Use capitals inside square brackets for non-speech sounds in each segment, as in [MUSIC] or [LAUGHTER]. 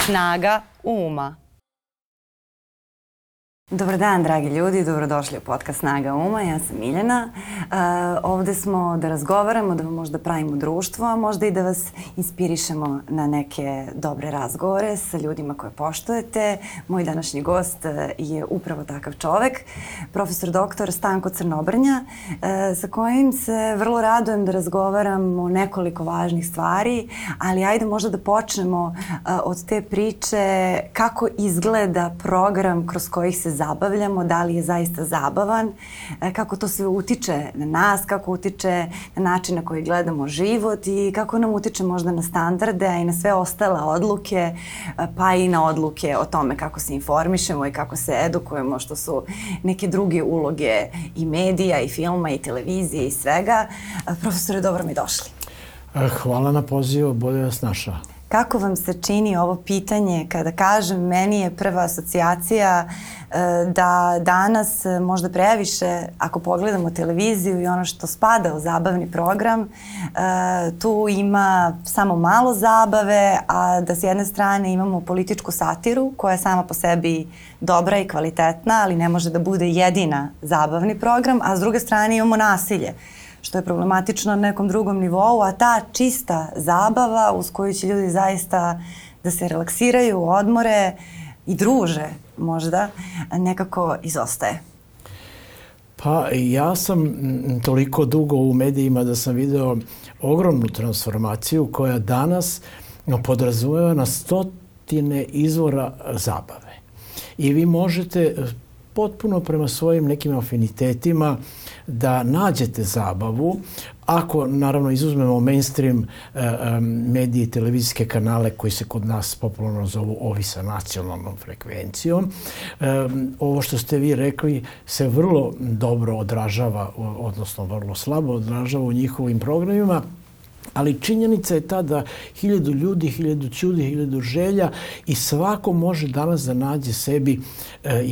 Snaga uma. Dobar dan, dragi ljudi, dobrodošli u podcast Snaga Uma, ja sam Miljana. Uh, ovde smo da razgovaramo, da vam možda pravimo društvo, a možda i da vas inspirišemo na neke dobre razgovore sa ljudima koje poštujete. Moj današnji gost uh, je upravo takav čovek, profesor doktor Stanko Crnobrnja, uh, sa kojim se vrlo radujem da razgovaram o nekoliko važnih stvari, ali ajde možda da počnemo uh, od te priče kako izgleda program kroz kojih se zabavljamo, da li je zaista zabavan, e, kako to sve utiče na nas, kako utiče na način na koji gledamo život i kako nam utiče možda na standarde, a i na sve ostale odluke, e, pa i na odluke o tome kako se informišemo i kako se edukujemo, što su neke druge uloge i medija i filma i televizije i svega. E, profesore, dobro mi došli. Hvala na pozivu, bolje vas našao. Kako vam se čini ovo pitanje kada kažem meni je prva asocijacija e, da danas e, možda previše ako pogledamo televiziju i ono što spada u zabavni program e, tu ima samo malo zabave a da s jedne strane imamo političku satiru koja je sama po sebi dobra i kvalitetna ali ne može da bude jedina zabavni program a s druge strane imamo nasilje što je problematično na nekom drugom nivou, a ta čista zabava uz koju će ljudi zaista da se relaksiraju, odmore i druže možda, nekako izostaje. Pa ja sam toliko dugo u medijima da sam video ogromnu transformaciju koja danas podrazumeva na stotine izvora zabave. I vi možete potpuno prema svojim nekim afinitetima da nađete zabavu, ako naravno izuzmemo mainstream e, e, medije i televizijske kanale koji se kod nas popularno zovu ovi sa nacionalnom frekvencijom, e, ovo što ste vi rekli se vrlo dobro odražava, odnosno vrlo slabo odražava u njihovim programima, Ali činjenica je ta da hiljadu ljudi, hiljadu čudi, hiljadu želja i svako može danas da nađe sebi e,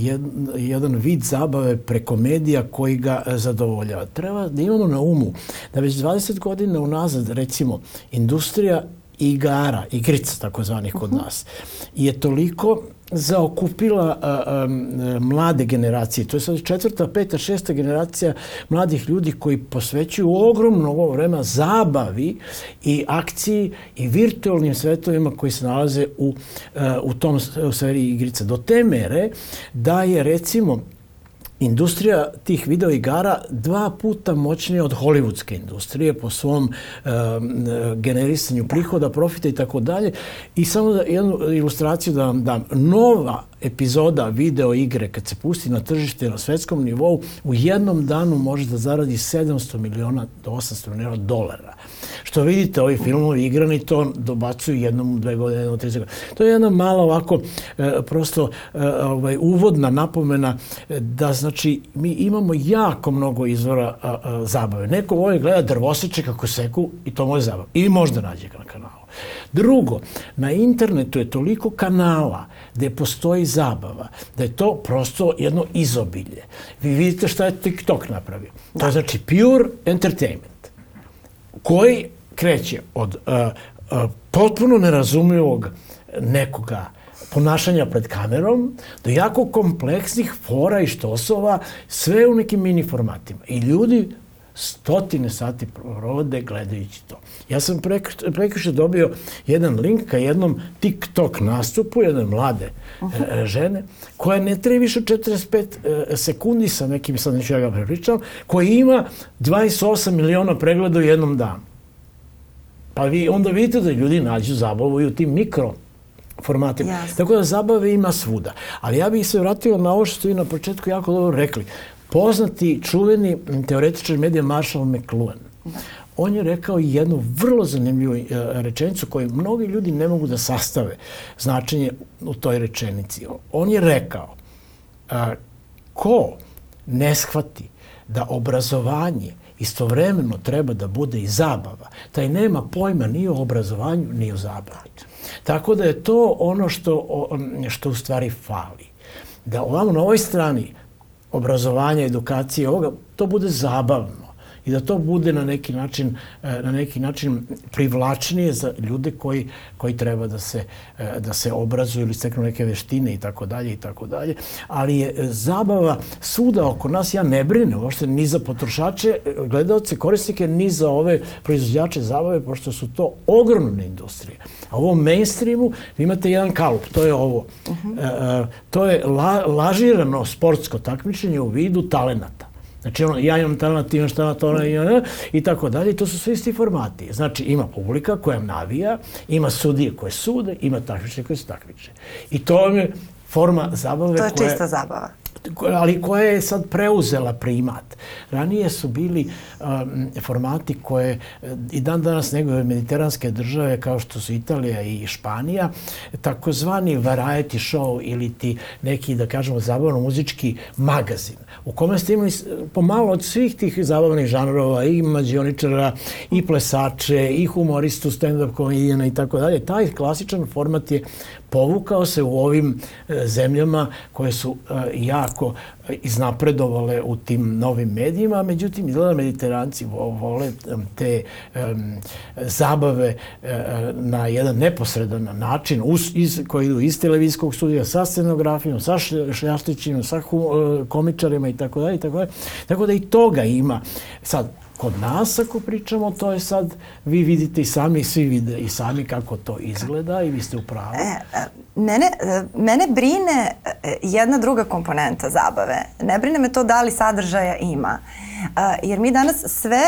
jedan vid zabave preko medija koji ga e, zadovoljava. Treba da imamo na umu da već 20 godina unazad, recimo, industrija igara, igrica takozvanih kod mhm. nas, je toliko zaokupila a, a, mlade generacije. To je sad četvrta, peta, šesta generacija mladih ljudi koji posvećuju ogromno ovo vrema zabavi i akciji i virtualnim svetovima koji se nalaze u, a, u tom u sferi igrica. Do te mere da je recimo industrija tih video igara dva puta moćnija od hollywoodske industrije po svom e, generisanju prihoda, profita i tako dalje. I samo da jednu ilustraciju da vam dam. Nova epizoda video igre kad se pusti na tržište na svetskom nivou u jednom danu može da zaradi 700 miliona do 800 miliona dolara. Što vidite, ovi filmovi igrani to dobacuju jednom, dve godine, jednom, tri godine. To je jedna mala ovako e, prosto e, ovaj, uvodna napomena e, da znači mi imamo jako mnogo izvora a, a, zabave. Neko voli gleda drvosiče kako seku i to može zabava. I možda nađe ga na kanalu. Drugo, na internetu je toliko kanala gde postoji zabava, da je to prosto jedno izobilje. Vi vidite šta je TikTok napravio. To je znači pure entertainment, koji kreće od uh, uh, potpuno nerazumljivog nekoga ponašanja pred kamerom do jako kompleksnih fora i štosova, sve u nekim mini formatima. I ljudi stotine sati provode gledajući to. Ja sam prekrše dobio jedan link ka jednom TikTok nastupu jedne mlade uh -huh. e, žene koja ne treba više 45 e, sekundi sa nekim, sad neću ja ga prepričam, koji ima 28 miliona pregleda u jednom danu. Pa vi onda vidite da ljudi nađu zabavu i u tim mikro formatima. Yes. Tako da zabave ima svuda. Ali ja bih se vratio na ovo što ste vi na početku jako dobro rekli poznati, čuveni teoretičar medija Marshall McLuhan. On je rekao jednu vrlo zanimljivu e, rečenicu koju mnogi ljudi ne mogu da sastave značenje u toj rečenici. On je rekao, a, ko ne shvati da obrazovanje istovremeno treba da bude i zabava, taj nema pojma ni o obrazovanju, ni o zabavi. Tako da je to ono što, što u stvari fali. Da ovamo na ovoj strani obrazovanja, edukacije, ovoga, to bude zabavno. I da to bude na neki način, e, na neki način privlačnije za ljude koji, koji treba da se, e, da se obrazuju ili steknu neke veštine i tako dalje i tako dalje. Ali je zabava svuda oko nas, ja ne brinem uopšte ni za potrošače, gledalce, korisnike, ni za ove proizvođače zabave, pošto su to ogromne industrije. A u ovom mainstreamu imate jedan kalup, to je ovo. Uh -huh. e, to je la, lažirano sportsko takmičenje u vidu talenata. Znači, ono, ja imam talent, ti imaš talent, ona ima, i tako dalje. I to su sve isti formati. Znači, ima publika koja navija, ima sudije koje sude, ima takmiče koje se takmiče. I to je forma zabave To je koja... čista zabava ali koja je sad preuzela primat. Ranije su bili um, formati koje i dan danas negove mediteranske države kao što su Italija i Španija, takozvani variety show ili ti neki, da kažemo, zabavno-muzički magazin u kome ste imali pomalo od svih tih zabavnih žanrova i mađioničara i plesače i humoristu, stand-up komedijana i tako dalje. Taj klasičan format je povukao se u ovim e, zemljama koje su e, jako iznapredovale u tim novim medijima, međutim, izgleda mediteranci vole te um, zabave na jedan neposredan način, us, iz, koji idu iz televizijskog studija, sa scenografijom, sa šljaštićima, sa hum, komičarima i tako dalje, i tako dalje. Tako da i toga ima. Sad, Kod nas, ako pričamo, to je sad, vi vidite i sami, svi vide i sami kako to izgleda i vi ste u pravu. E, mene, mene brine jedna druga komponenta zabave. Ne brine me to da li sadržaja ima. Jer mi danas sve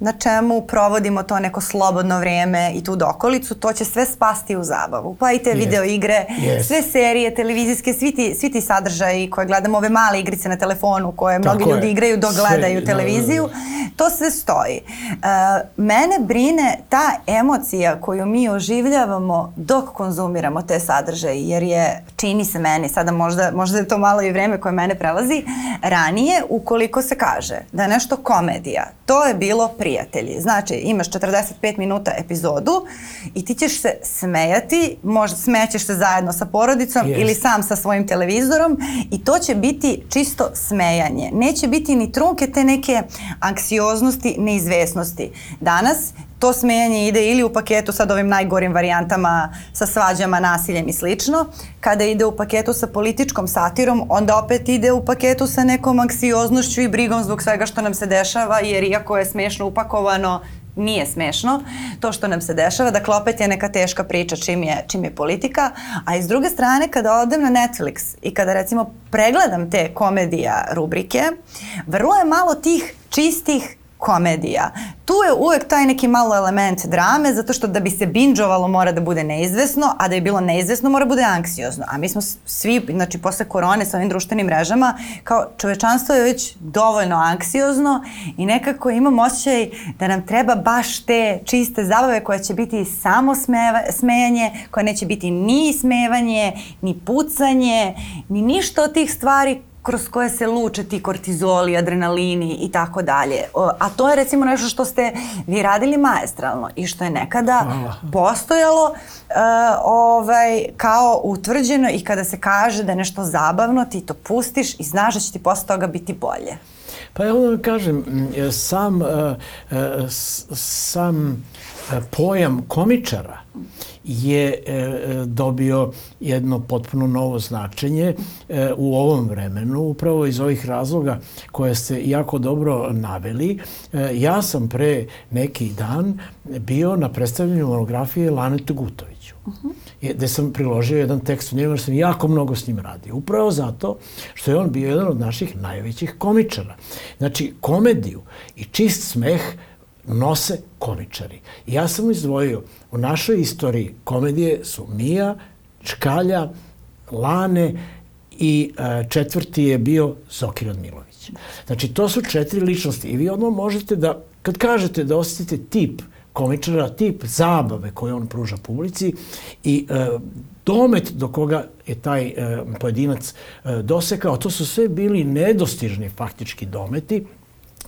na čemu provodimo to neko slobodno vrijeme i tu dokolicu, to će sve spasti u zabavu. Pa i te yes. video igre, yes. sve serije, televizijske, svi ti, svi ti sadržaji koje gledamo, ove male igrice na telefonu koje Tako mnogi ljudi je. igraju dok gledaju televiziju, da, da, da. to sve stoji. Mene brine ta emocija koju mi oživljavamo dok konzumiramo te sadržaje, jer je, čini se meni, sada možda, možda je to malo i vreme koje mene prelazi, ranije ukoliko se kaže da je nešto komedija, to je bilo prijatelji. Znači, imaš 45 minuta epizodu i ti ćeš se smejati, možda smećeš se zajedno sa porodicom yes. ili sam sa svojim televizorom i to će biti čisto smejanje. Neće biti ni trunke te neke anksioznosti, neizvesnosti. Danas to smejanje ide ili u paketu sa ovim najgorim varijantama sa svađama, nasiljem i slično. Kada ide u paketu sa političkom satirom, onda opet ide u paketu sa nekom anksioznošću i brigom zbog svega što nam se dešava, jer iako je smešno upakovano, nije smešno to što nam se dešava. Dakle, opet je neka teška priča čim je, čim je politika. A iz druge strane, kada odem na Netflix i kada recimo pregledam te komedija rubrike, vrlo je malo tih čistih komedija. Tu je uvek taj neki malo element drame, zato što da bi se binđovalo mora da bude neizvesno, a da je bilo neizvesno mora da bude anksiozno. A mi smo svi, znači posle korone sa ovim društvenim mrežama, kao čovečanstvo je već dovoljno anksiozno i nekako imam osjećaj da nam treba baš te čiste zabave koje će biti samo smeva, smejanje, koje neće biti ni smevanje, ni pucanje, ni ništa od tih stvari kroz koje se luče ti kortizoli, adrenalini i tako dalje. A to je recimo nešto što ste vi radili maestralno i što je nekada Hvala. postojalo uh, ovaj, kao utvrđeno i kada se kaže da je nešto zabavno, ti to pustiš i znaš da će ti posle toga biti bolje. Pa ja onda kažem, sam, uh, uh, sam pojam komičara je e, dobio jedno potpuno novo značenje e, u ovom vremenu, upravo iz ovih razloga koje ste jako dobro naveli. E, ja sam pre neki dan bio na predstavljanju monografije Lanetu Gutoviću. Uh -huh gde sam priložio jedan tekst u njemu, jer sam jako mnogo s njim radio. Upravo zato što je on bio jedan od naših najvećih komičara. Znači, komediju i čist smeh nose komičari. Ja sam izdvojio, u našoj istoriji komedije su Mija, Čkalja, Lane i e, četvrti je bio Zokir Radmilović. Znači, to su četiri ličnosti i vi odmah možete da, kad kažete da osetite tip komičara, tip zabave koje on pruža publici i e, domet do koga je taj e, pojedinac e, dosekao, to su sve bili nedostižni faktički dometi,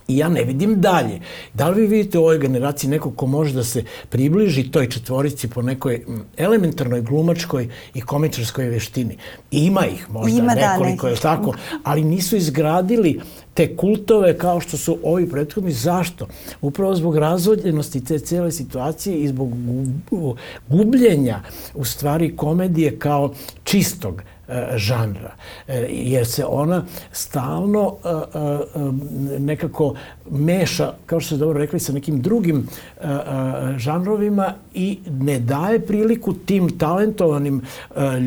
I ja ne vidim dalje. Da li vi vidite u ovoj generaciji nekog ko može da se približi toj četvorici po nekoj elementarnoj glumačkoj i komičarskoj veštini? Ima ih možda Ima, da, nekoliko, je tako? Ali nisu izgradili te kultove kao što su ovi prethodni. Zašto? Upravo zbog razvodljenosti te cele situacije i zbog gu- gubljenja u stvari komedije kao čistog žanra. E, jer se ona stalno e, e, nekako meša, kao što ste dobro rekli, sa nekim drugim žanrovima i ne daje priliku tim talentovanim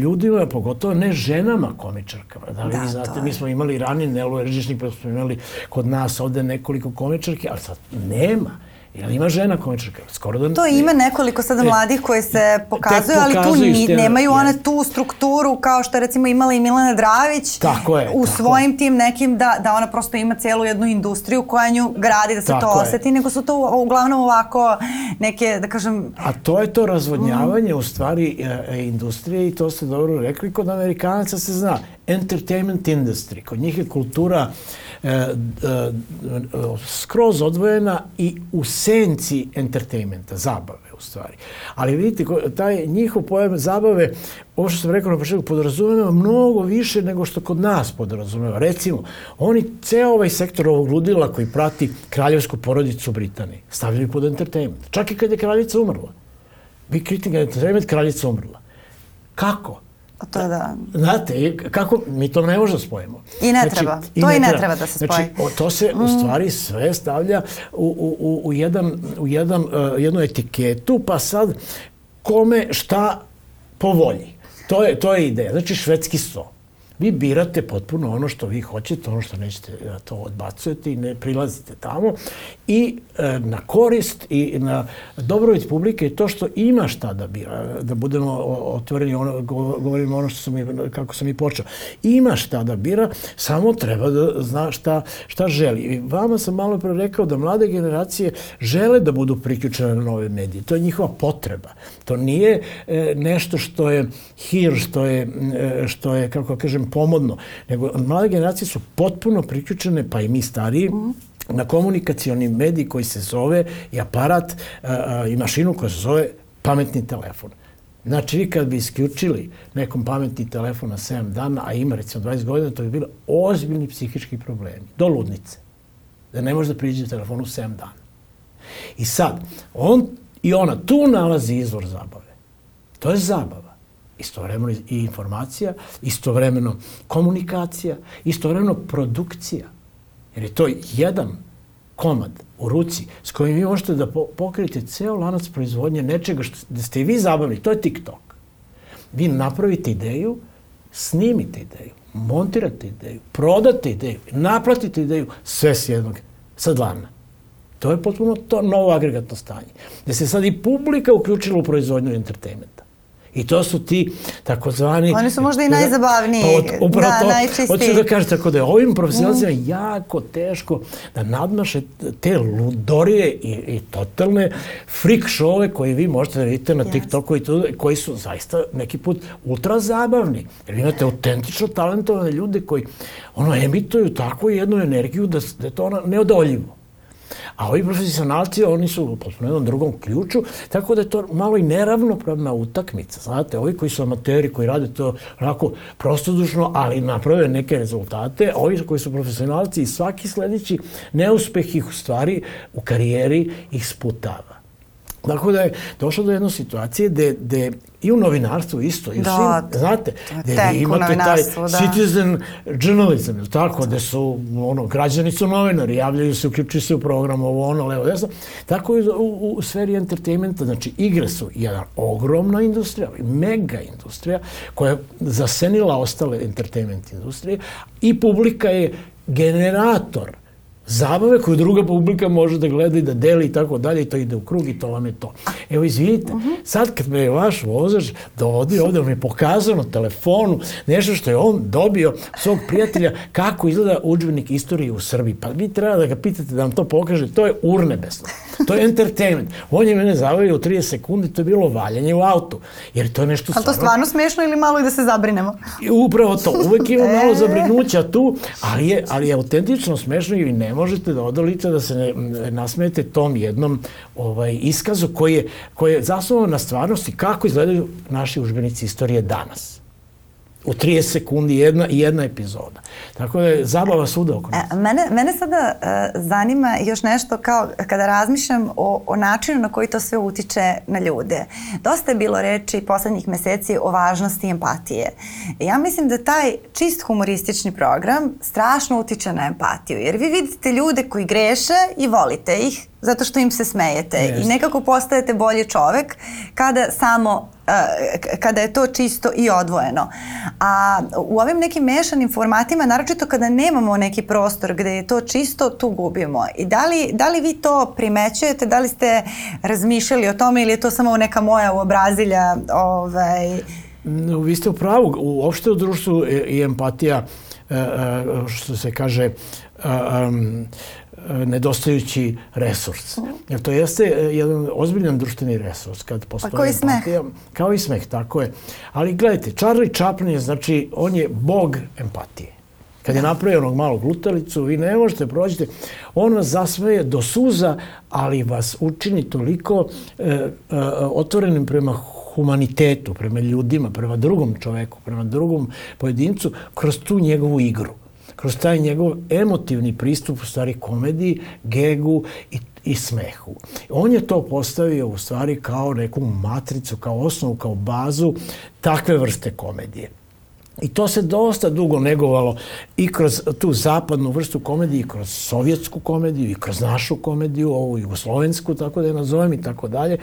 ljudima, pogotovo ne ženama komičarkama. Da li Da, vi znate, mi smo imali ranije Nelu Eržišnik, pa smo imali kod nas ovde nekoliko komičarki, ali sad nema. Jel ima žena komičarka? Skoro da... To ima nekoliko sada mladih koje se pokazuju, ali tu ni, nemaju one tu strukturu kao što je recimo imala i Milena Dravić Tako je, u tako svojim tim nekim da, da ona prosto ima celu jednu industriju koja nju gradi da se Tako to je. oseti, nego su to uglavnom ovako neke, da kažem, A to je to razvodnjavanje u stvari e, e, industrije i to ste dobro rekli, kod Amerikanaca se zna. Entertainment industry, kod njih je kultura e, e, e, skroz odvojena i u senci entertainmenta, zabave u stvari. Ali vidite, taj njihov pojam zabave, ovo što sam rekao na početku, podrazumeva mnogo više nego što kod nas podrazumeva. Recimo, oni ceo ovaj sektor ovog ludila koji prati kraljevsku porodicu u Britaniji stavljaju pod entertainment. Čak i kad je kraljica umrla. Vi kritika entertainment, kraljica umrla. Kako? A to da... Znate, i kako, mi to ne možemo da spojimo. I ne treba. To i ne treba da se Znači, spoji. o, to se u stvari sve stavlja u, u, u, u, jedan, u jedan, uh, jednu etiketu, pa sad kome šta po volji. To je, to je ideja. Znači, švedski sto. Vi birate potpuno ono što vi hoćete, ono što nećete, to odbacujete i ne prilazite tamo. I e, na korist i na dobrobit publike je to što ima šta da bira. Da budemo otvoreni, ono, go- govorimo ono što sam i, kako sam i počeo. Ima šta da bira, samo treba da zna šta, šta želi. I vama sam malo pre rekao da mlade generacije žele da budu priključene na nove medije. To je njihova potreba. To nije e, nešto što je hir, što je, e, što je, kako da kažem, pomodno, nego mlade generacije su potpuno priključene, pa i mi stariji, na komunikacioni medij koji se zove i aparat a, a, i mašinu koja se zove pametni telefon. Znači, vi kad bi isključili nekom pametni telefon na 7 dana, a ima recimo 20 godina, to bi bilo ozbiljni psihički problemi, do ludnice. Da ne može da priđe telefonu 7 dana. I sad, on i ona tu nalazi izvor zabave. To je zabava. Istovremeno i informacija, istovremeno komunikacija, istovremeno produkcija. Jer je to jedan komad u ruci s kojim vi možete da po pokrijete ceo lanac proizvodnje nečega što da ste vi zabavni. To je TikTok. Vi napravite ideju, snimite ideju, montirate ideju, prodate ideju, naplatite ideju, sve s jednog, sa dlana. To je potpuno to novo agregatno stanje. Gde se sad i publika uključila u proizvodnju entertainmenta. I to su ti takozvani... Oni su možda i najzabavniji. Pa, od- upravo Da, to, najčistiji. hoću da kažem tako da je ovim profesionalcima jako teško da nadmaše te ludorije i, i totalne freak showe koje vi možete da vidite na Yes. TikToku i to, koji su zaista neki put ultra zabavni. Jer imate autentično talentovane ljude koji ono emituju takvu jednu energiju da, da je to ono neodoljivo. A ovi profesionalci, oni su u potpuno jednom drugom ključu, tako da je to malo i neravnopravna utakmica. Znate, ovi koji su amateri, koji rade to onako prostodušno, ali naprave neke rezultate, ovi koji su profesionalci i svaki sledeći neuspeh ih u stvari u karijeri ih sputava. Tako da je došlo do jedne situacije gde, i u novinarstvu isto, i u Da, svim, znate, gde vi imate taj da. citizen journalism, ili tako, gde su, ono, građani su novinari, javljaju se, uključuju se u program, ovo, ono, levo, desno. Tako i u, u, u sferi entertainmenta, znači, igre su jedna ogromna industrija, mega industrija, koja je zasenila ostale entertainment industrije i publika je generator zabave koju druga publika može da gleda i da deli i tako dalje i to ide u krug i to vam je to. Evo, izvinite, sad kad me je vaš vozač dovodio ovde, on mi je pokazao na telefonu nešto što je on dobio svog prijatelja kako izgleda udžbenik istorije u Srbiji. Pa vi treba da ga pitate da vam to pokaže, to je urnebesno. To je entertainment. On je mene zavio u 30 sekundi, to je bilo valjanje u autu. Jer to je nešto Ali to stvarno smešno ili malo i da se zabrinemo? I upravo to, uvek ima malo [LAUGHS] zabrinuća tu, ali je, ali je autentično smešno i ne možete da odolite da se ne, nasmete tom jednom ovaj, iskazu koji je, koji je zasnovan na stvarnosti kako izgledaju naši užbenici istorije danas u 30 sekundi jedna, jedna epizoda. Tako da je zabava svuda oko nas. E, mene, mene sada uh, zanima još nešto kao kada razmišljam o, o načinu na koji to sve utiče na ljude. Dosta je bilo reči poslednjih meseci o važnosti empatije. Ja mislim da taj čist humoristični program strašno utiče na empatiju, jer vi vidite ljude koji greše i volite ih, zato što im se smejete yes. i nekako postajete bolji čovek kada samo kada je to čisto i odvojeno. A u ovim nekim mešanim formatima, naročito kada nemamo neki prostor gde je to čisto, tu gubimo. I da li, da li vi to primećujete, da li ste razmišljali o tome ili je to samo neka moja uobrazilja? Ovaj... Vi ste u pravu. Uopšte u društvu i empatija, e, e, što se kaže, um, nedostajući resurs. Jer to jeste jedan ozbiljan društveni resurs kad postoji pa kao i smeh. Kao i smeh, tako je. Ali gledajte, Charlie Chaplin je, znači, on je bog empatije. Kad je napravio onog malog lutalicu, vi ne možete prođite, on vas zasmeje do suza, ali vas učini toliko e, e, otvorenim prema humanitetu, prema ljudima, prema drugom čoveku, prema drugom pojedincu, kroz tu njegovu igru kroz taj njegov emotivni pristup u stvari komediji, gegu i i smehu. On je to postavio u stvari kao neku matricu, kao osnovu, kao bazu takve vrste komedije. I to se dosta dugo negovalo i kroz tu zapadnu vrstu komedije, i kroz sovjetsku komediju, i kroz našu komediju, ovu jugoslovensku, tako da je nazovem i tako dalje,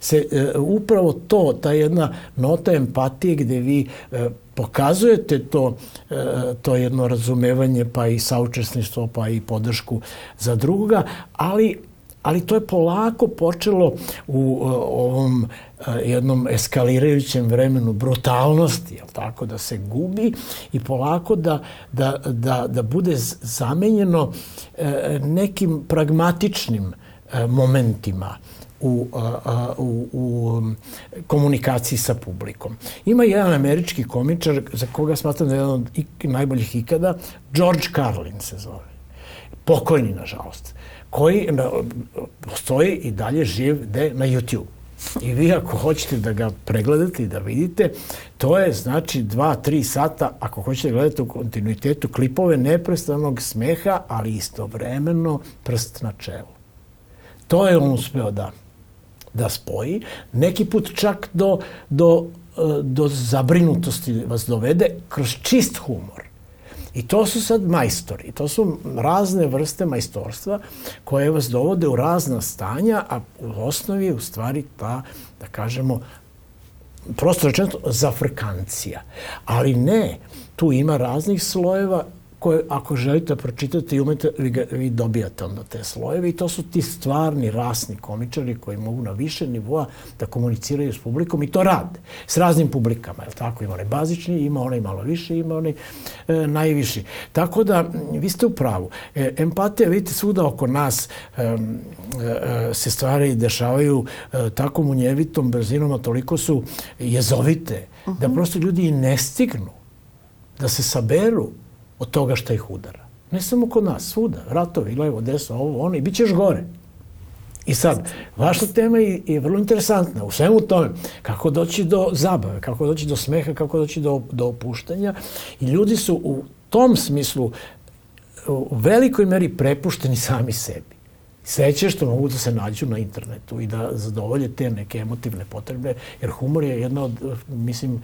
se e, upravo to, ta jedna nota empatije gde vi e, pokazujete to, e, to jedno razumevanje, pa i saučesništvo, pa i podršku za drugoga, ali ali to je polako počelo u uh, ovom uh, jednom eskalirajućem vremenu brutalnosti, jel tako, da se gubi i polako da, da, da, da bude zamenjeno uh, nekim pragmatičnim momentima u, u, u komunikaciji sa publikom. Ima jedan američki komičar za koga smatram da je jedan od najboljih ikada, George Carlin se zove. Pokojni, nažalost koji postoji i dalje živ de, na YouTube. I vi ako hoćete da ga pregledate i da vidite, to je znači 2-3 sata, ako hoćete da gledate u kontinuitetu klipove neprestanog smeha, ali istovremeno prst na čelu. To je on uspeo da, da spoji. Neki put čak do, do, do zabrinutosti vas dovede kroz čist humor. I to su sad majstori, to su razne vrste majstorstva koje vas dovode u razna stanja, a u osnovi je u stvari ta, da kažemo, prosto rečeno, zafrkancija. Ali ne, tu ima raznih slojeva koje ako želite da pročitate i umete, vi, ga, vi dobijate onda te slojeve i to su ti stvarni rasni komičari koji mogu na više nivoa da komuniciraju s publikom i to rade. S raznim publikama, je tako? Ima onaj bazični, ima onaj malo više, ima onaj e, najviši. Tako da, vi ste u pravu. E, empatija, vidite, svuda oko nas e, e, se stvari dešavaju e, tako munjevitom brzinom, a toliko su jezovite, uh -huh. da mhm. prosto ljudi i ne stignu da se saberu od toga šta ih udara. Ne samo kod nas, svuda, ratovi, levo, desno, ovo, ono, i bit ćeš gore. I sad, vaša tema je, je vrlo interesantna u svemu tome. Kako doći do zabave, kako doći do smeha, kako doći do, do opuštanja. I ljudi su u tom smislu u velikoj meri prepušteni sami sebi. Sreće što mogu da se nađu na internetu i da zadovolje te neke emotivne potrebe, jer humor je jedna od, mislim,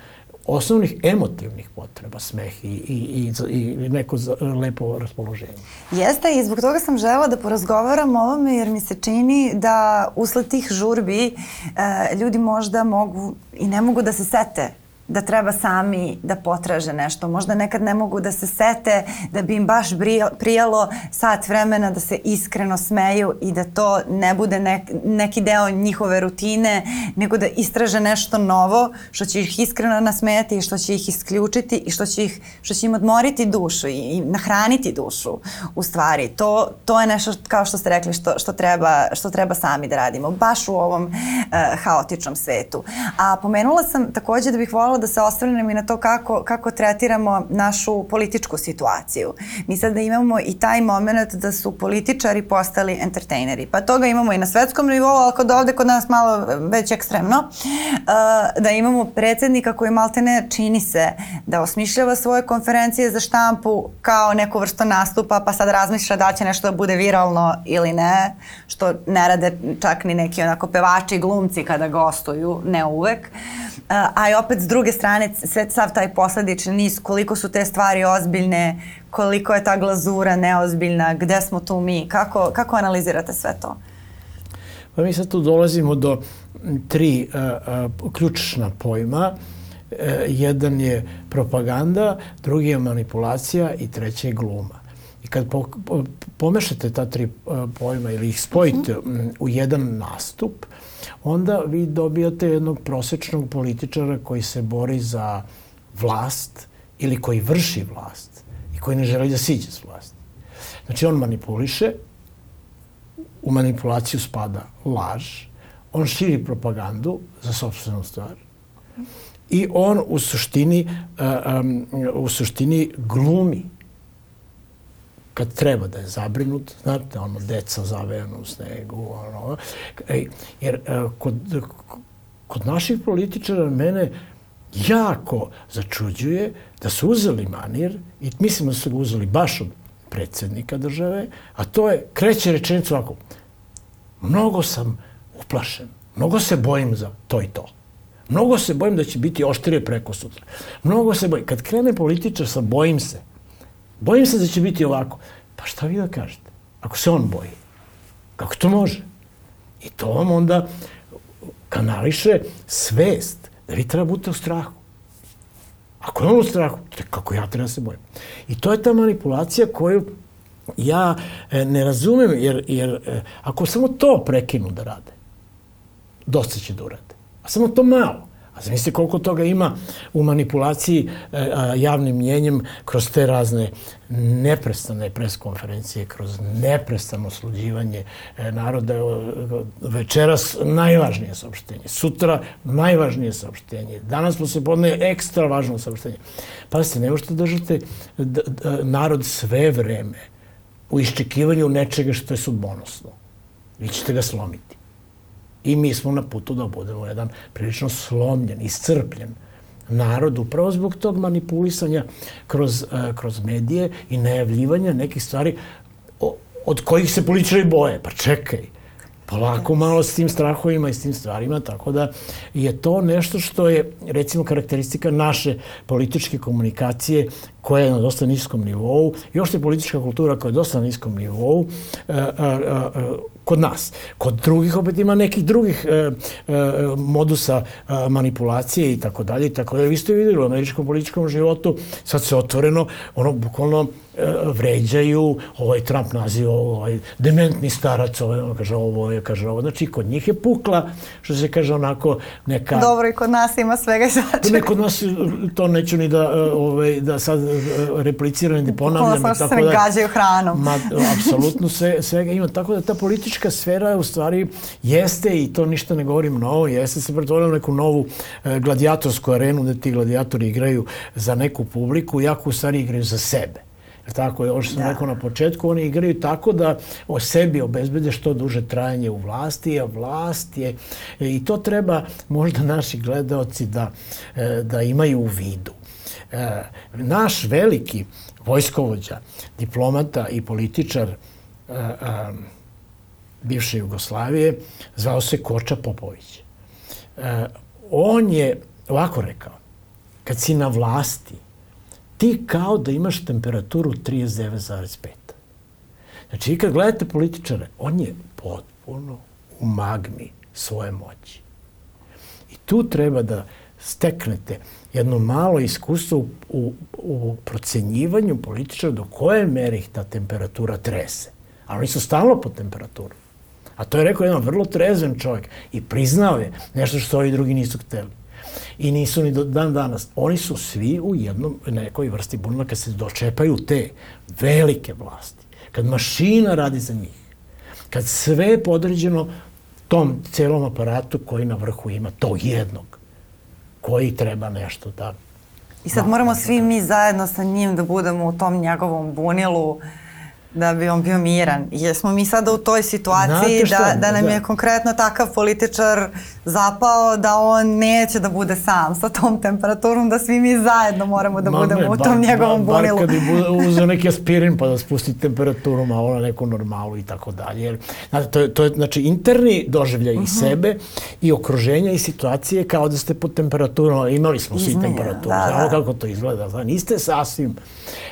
osnovnih emotivnih potreba, smeh i, i, i, i neko lepo raspoloženje. Jeste i zbog toga sam žela da porazgovaram o ovome jer mi se čini da usled tih žurbi e, ljudi možda mogu i ne mogu da se sete da treba sami da potraže nešto. Možda nekad ne mogu da se sete da bi im baš prijalo sat vremena da se iskreno smeju i da to ne bude nek, neki deo njihove rutine, nego da istraže nešto novo što će ih iskreno nasmejati i što će ih isključiti i što će, ih, što će im odmoriti dušu i, i nahraniti dušu u stvari. To, to je nešto kao što ste rekli što, što, treba, što treba sami da radimo, baš u ovom uh, haotičnom svetu. A pomenula sam takođe da bih volila da se osvrnem i na to kako, kako tretiramo našu političku situaciju. Mi sada imamo i taj moment da su političari postali entertaineri. Pa toga imamo i na svetskom nivou, ali kod ovde kod nas malo već ekstremno. Uh, da imamo predsednika koji maltene čini se da osmišljava svoje konferencije za štampu kao neku vrstu nastupa, pa sad razmišlja da će nešto da bude viralno ili ne, što ne rade čak ni neki onako pevači glumci kada gostuju, ne uvek. Uh, a i opet s druge strane, sve sav taj posledični niz, koliko su te stvari ozbiljne, koliko je ta glazura neozbiljna, gde smo tu mi, kako, kako analizirate sve to? Pa mi sad tu dolazimo do tri uh, uh, ključna pojma. Uh, jedan je propaganda, drugi je manipulacija i treći je gluma. I kad po, po, pomešate ta tri uh, pojma ili ih spojite uh mhm. -huh. u jedan nastup, onda vi dobijate jednog prosečnog političara koji se bori za vlast ili koji vrši vlast i koji ne želi da siđe s vlasti. Znači on manipuliše, u manipulaciju spada laž, on širi propagandu za sobstvenu stvar i on u suštini, uh, um, u suštini glumi kad treba da je zabrinut, znate, ono, deca zavejano u snegu, ono, jer uh, kod, kod naših političara mene jako začuđuje da su uzeli manir i mislim da su ga uzeli baš od predsednika države, a to je, kreće rečenicu ovako, mnogo sam uplašen, mnogo se bojim za to i to. Mnogo se bojim da će biti oštrije preko sutra. Mnogo se bojim. Kad krene političar sa bojim se, bojim se da će biti ovako. Pa šta vi da kažete? Ako se on boji. Kako to može? I to vam onda kanališe svest da vi treba budete u strahu. Ako je on u strahu, kako ja treba da se bojim. I to je ta manipulacija koju ja e, ne razumem, jer, jer e, ako samo to prekinu da rade, dosta će da urade. A samo to malo. A zamislite koliko toga ima u manipulaciji e, javnim mjenjem kroz te razne neprestane preskonferencije, kroz neprestano sluđivanje e, naroda. Večeras najvažnije saopštenje, sutra najvažnije saopštenje, danas smo se podne ekstra važno saopštenje. Pazite, ne možete držati narod sve vreme u iščekivanju nečega što je sudbonosno. Vi ćete ga slomiti. I mi smo na putu da budemo jedan prilično slomljen, iscrpljen narod upravo zbog tog manipulisanja kroz, uh, kroz medije i najavljivanja nekih stvari od kojih se političari boje. Pa čekaj, polako malo s tim strahovima i s tim stvarima, tako da je to nešto što je, recimo, karakteristika naše političke komunikacije koja je na dosta niskom nivou, još je politička kultura koja je dosta na niskom nivou, a, a, a, kod nas. Kod drugih opet ima nekih drugih e, e, modusa e, manipulacije i tako dalje i tako dalje. Vi ste videli u američkom političkom životu, sad se otvoreno, ono, bukvalno vređaju, ovaj Trump naziva ovaj dementni starac, ovaj, on kaže ovo, je, kaže ovo. Znači, kod njih je pukla, što se kaže onako neka... Dobro, i kod nas ima svega i svačega. Ne, kod nas to neću ni da, ovaj, da sad e, repliciram i da ponavljam. Bukvalno što se ne gađaju hranom. Ma, apsolutno sve, svega ima. Tako da ta politička sfera u stvari jeste, i to ništa ne govorim novo, jeste se pretvorila neku novu e, gladijatorsku arenu gde ti gladijatori igraju za neku publiku, jako u stvari igraju za sebe. Tako je, ovo što sam da. rekao na početku, oni igraju tako da o sebi obezbede što duže trajanje u vlasti, a vlast je, i to treba možda naši gledaoci da, e, da imaju u vidu. E, naš veliki vojskovođa, diplomata i političar e, bivše Jugoslavije zvao se Koča Popović. On je ovako rekao, kad si na vlasti, ti kao da imaš temperaturu 39,5. Znači, kad gledate političare, on je potpuno u magmi svoje moći. I tu treba da steknete jedno malo iskustvo u, u, u procenjivanju političara do koje mere ih ta temperatura trese. A oni su stalno pod temperaturom. A to je rekao jedan vrlo trezven čovjek i priznao je nešto što ovi drugi nisu hteli i nisu ni do dan danas. Oni su svi u jednom, nekoj vrsti bunila kad se dočepaju te velike vlasti. Kad mašina radi za njih. Kad sve je podređeno tom celom aparatu koji na vrhu ima to jednog koji treba nešto da I sad moramo svi mi zajedno sa njim da budemo u tom njegovom bunilu da bi on bio miran. Jesmo mi sada u toj situaciji da, da nam da. je konkretno takav političar zapao da on neće da bude sam sa tom temperaturom, da svi mi zajedno moramo da Ma budemo ne, u tom bar, njegovom bar, bunilu. Bar kad bi [LAUGHS] uzeo neki aspirin pa da spusti temperaturu malo na neku normalu i tako dalje. Jer, znate, to je, to je znači interni doživljaj uh -huh. i sebe i okruženja i situacije kao da ste pod temperaturom, imali smo svi temperaturu, da, da. znamo kako to izgleda, znači, niste sasvim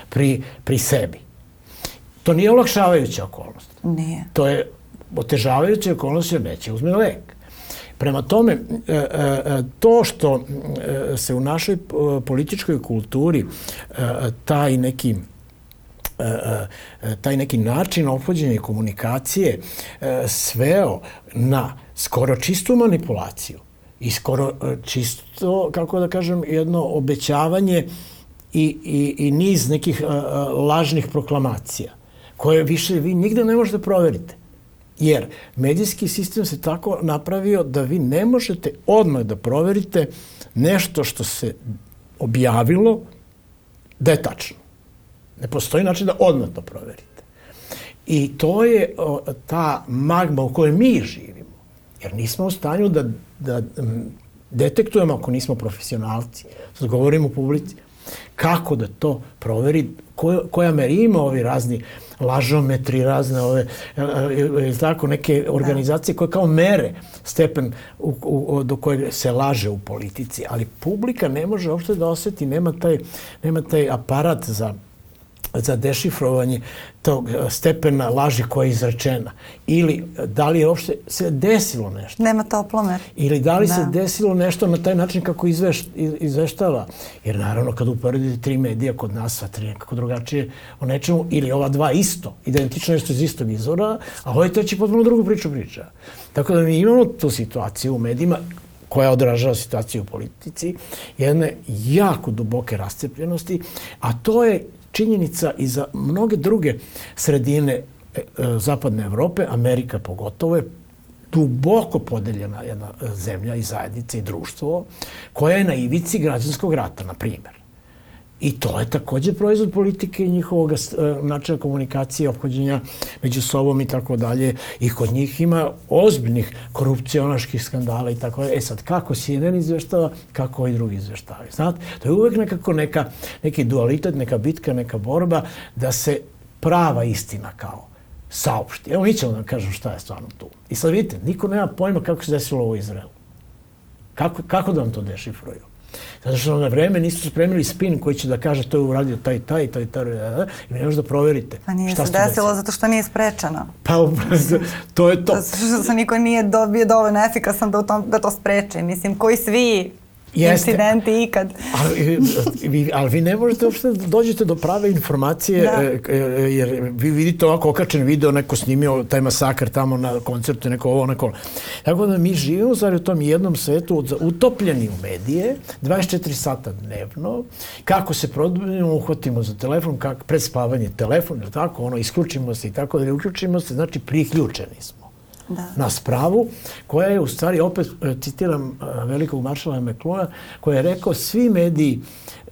pri, pri sebi. To nije olakšavajuća okolnost. Nije. To je otežavajuća okolnost jer neće uzme lek. Prema tome, e, e, e, to što se u našoj političkoj kulturi taj neki taj neki način ophođenja i komunikacije sveo na skoro čistu manipulaciju i skoro čisto, kako da kažem, jedno obećavanje i, i, i niz nekih lažnih proklamacija koje više vi nigde ne možete proveriti. Jer medijski sistem se tako napravio da vi ne možete odmah da proverite nešto što se objavilo da je tačno. Ne postoji način da odmah to proverite. I to je o, ta magma u kojoj mi živimo. Jer nismo u stanju da, da detektujemo ako nismo profesionalci. Sad govorimo u publici. Kako da to proveri, koja, koja meri ovi razni uh, lažometri, razne ove, e, e, e, tako, neke organizacije koje kao mere stepen u, u, do kojeg se laže u politici, ali publika ne može uopšte da oseti, nema taj, nema taj aparat za za dešifrovanje tog e, stepena laži koja je izrečena. Ili da li je uopšte se desilo nešto. Nema toplomer. Ili da li da. se desilo nešto na taj način kako izveš, izveštava. Jer naravno kad uporedite tri medija kod nas, sva tri nekako drugačije o nečemu, ili ova dva isto, identično nešto iz istog izvora, a ovaj treći potpuno drugu priču priča. Tako da mi imamo tu situaciju u medijima koja odražava situaciju u politici, jedne jako duboke rascepljenosti, a to je činjenica i za mnoge druge sredine e, e, zapadne Evrope, Amerika pogotovo je duboko podeljena jedna zemlja i zajednica i društvo koja je na ivici građanskog rata, na primjer. I to je takođe proizvod politike i njihovog e, načina komunikacije, obhođenja među sobom i tako dalje. I kod njih ima ozbiljnih korupcionaških skandala i tako dalje. E sad, kako CNN izveštava, kako i drugi izveštavaju. Znate, to je uvek nekako neka, neki dualitet, neka bitka, neka borba da se prava istina kao saopšti. Evo mi ćemo da kažem šta je stvarno tu. I sad vidite, niko nema pojma kako se desilo ovo u Izraelu. Kako, kako da vam to dešifruju? Zato što na vreme nisu spremili spin koji će da kaže to je uradio taj, taj, taj, taj, taj, i ne možete da proverite. Pa nije šta se desilo zato što nije sprečeno. Pa [LAUGHS] to je to. Zato što se niko nije dobio dovoljno efikasan da, u tom, da to spreči. Mislim, koji svi Jeste. incidenti ikad. ali, vi, ali vi ne možete uopšte da dođete do prave informacije, da. E, e, jer vi vidite ovako okačen video, neko snimio taj masakar tamo na koncertu, neko ovo, neko... Tako da mi živimo stvari u tom jednom svetu utopljeni u medije, 24 sata dnevno, kako se produbimo, uhvatimo za telefon, kako, pred spavanje telefon, tako, ono, isključimo se i tako da uključimo se, znači priključeni smo da. na spravu, koja je u stvari, opet e, citiram e, velikog maršala Mekluna, koja je rekao svi mediji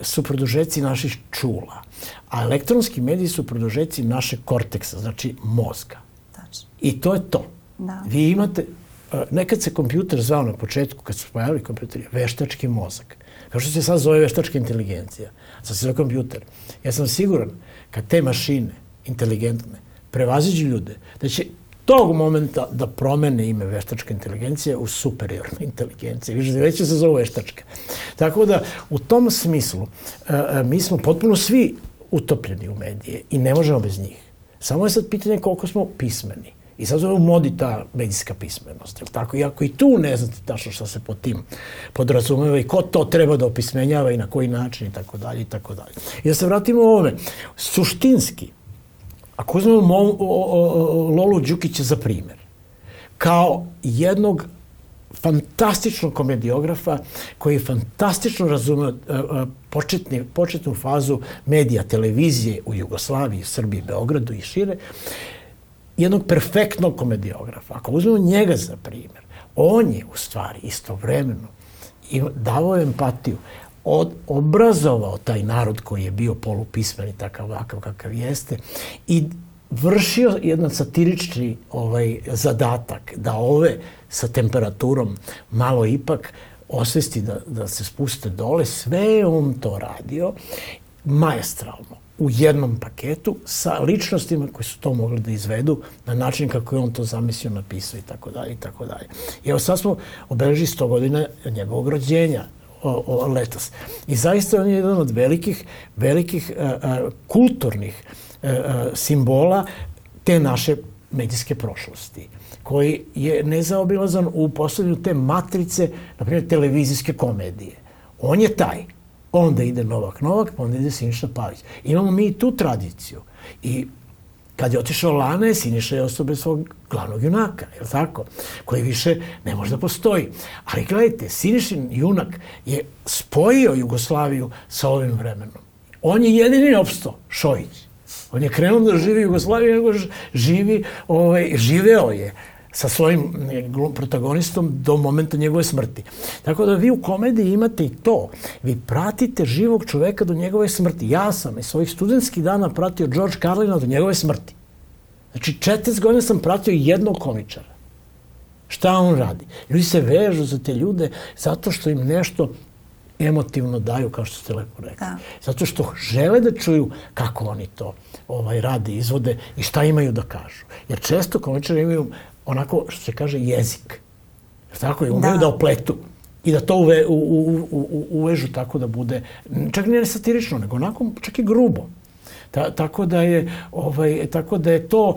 su produžeci naših čula, a elektronski mediji su produžeci našeg korteksa, znači mozga. Tačno. I to je to. Da. Vi imate, e, nekad se kompjuter zvao na početku, kad su pojavili kompjuteri, veštački mozak. Kao što se sad zove veštačka inteligencija. Sad se zove kompjuter. Ja sam siguran, kad te mašine, inteligentne, prevaziđu ljude, da će tog momenta da promene ime veštačka inteligencija u superiorna inteligencija. Više već se zove veštačka. Tako da, u tom smislu, uh, mi smo potpuno svi utopljeni u medije i ne možemo bez njih. Samo je sad pitanje koliko smo pismeni. I sad zove u modi ta medijska pismenost. Jel tako? Iako i tu ne znate tačno šta se pod tim podrazumeva i ko to treba da opismenjava i na koji način i tako dalje i tako dalje. I da se vratimo ove. Suštinski, Ako uzmemo Mo, o, o, Lolu Đukića za primer, kao jednog fantastičnog komediografa koji je fantastično razumeo početni, početnu fazu medija, televizije u Jugoslaviji, Srbiji, Beogradu i šire, jednog perfektnog komediografa. Ako uzmemo njega za primer, on je u stvari istovremeno i davao empatiju, od, obrazovao taj narod koji je bio polupismen i takav vakav kakav jeste i vršio jedan satirični ovaj zadatak da ove sa temperaturom malo ipak osvesti da, da se spuste dole, sve on to radio majestralno u jednom paketu sa ličnostima koji su to mogli da izvedu na način kako je on to zamislio, napisao i tako dalje i tako dalje. Evo sad smo obeležili 100 godina njegovog rođenja o, o, letos. I zaista on je jedan od velikih, velikih a, a, kulturnih a, a, simbola te naše medijske prošlosti koji je nezaobilazan u postavljanju te matrice, na primjer, televizijske komedije. On je taj. Onda ide Novak Novak, pa onda ide Siniša Pavić. Imamo mi i tu tradiciju. I kad je otišao Lane, Siniša je ostao bez svog glavnog junaka, je li tako? Koji više ne može da postoji. Ali gledajte, Sinišin junak je spojio Jugoslaviju sa ovim vremenom. On je jedini opsto, Šojić. On je krenuo da živi u Jugoslaviji, nego živi, ovaj, živeo je sa svojim protagonistom do momenta njegove smrti. Tako da vi u komediji imate i to. Vi pratite živog čoveka do njegove smrti. Ja sam iz svojih studentskih dana pratio George Carlina do njegove smrti. Znači, 40 godina sam pratio jednog komičara. Šta on radi? Ljudi se vežu za te ljude zato što im nešto emotivno daju, kao što ste lepo rekli. Da. Zato što žele da čuju kako oni to ovaj, rade, izvode i šta imaju da kažu. Jer često komičari imaju onako, što se kaže, jezik. Jer tako je, umeju da. da opletu i da to uve, u, u, u, uvežu tako da bude, čak ne satirično, nego onako čak i grubo. Ta, tako da je ovaj tako da je to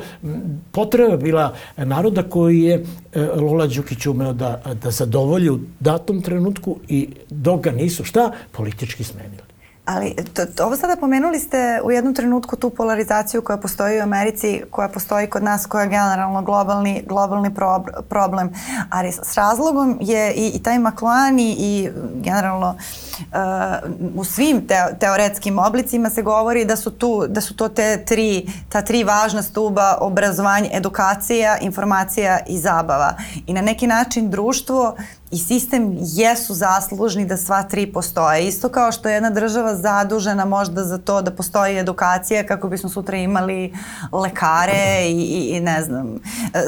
potreba bila naroda koji je e, Lola Đukić umeo da da zadovolji u datom trenutku i dok ga nisu šta politički smenili. Ali to, to, ovo sada pomenuli ste u jednom trenutku tu polarizaciju koja postoji u Americi, koja postoji kod nas, koja je generalno globalni, globalni pro, problem. Ali s razlogom je i, i taj Maklani i generalno uh, u svim te, teoretskim oblicima se govori da su, tu, da su to te tri, ta tri važna stuba obrazovanje, edukacija, informacija i zabava. I na neki način društvo i sistem jesu zaslužni da sva tri postoje. Isto kao što je jedna država zadužena možda za to da postoji edukacija kako bismo sutra imali lekare i, i, i ne znam,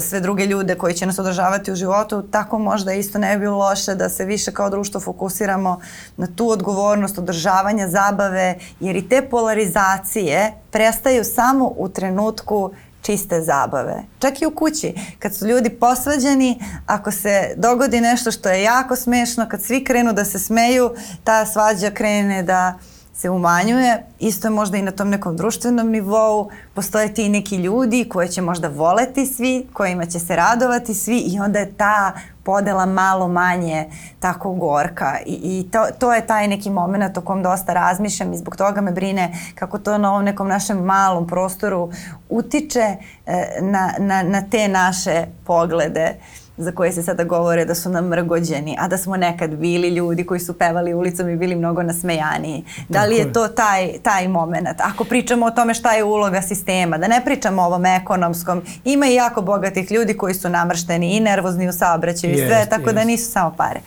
sve druge ljude koji će nas održavati u životu, tako možda isto ne bi bilo loše da se više kao društvo fokusiramo na tu odgovornost održavanja zabave, jer i te polarizacije prestaju samo u trenutku čiste zabave. Čak i u kući, kad su ljudi posvađani, ako se dogodi nešto što je jako smešno, kad svi krenu da se smeju, ta svađa krene da se umanjuje. Isto je možda i na tom nekom društvenom nivou. Postoje ti neki ljudi koje će možda voleti svi, kojima će se radovati svi i onda je ta podela malo manje tako gorka i, i to, to je taj neki moment o kom dosta razmišljam i zbog toga me brine kako to na ovom nekom našem malom prostoru utiče e, na, na, na te naše poglede za koje se sada govore da su nam mrgođeni, a da smo nekad bili ljudi koji su pevali ulicom i bili mnogo nasmejaniji. Da li je to taj, taj moment? Ako pričamo o tome šta je uloga sistema, da ne pričamo o ovom ekonomskom, ima i jako bogatih ljudi koji su namršteni i nervozni u saobraćaju i sve, tako da jest. da nisu samo pare.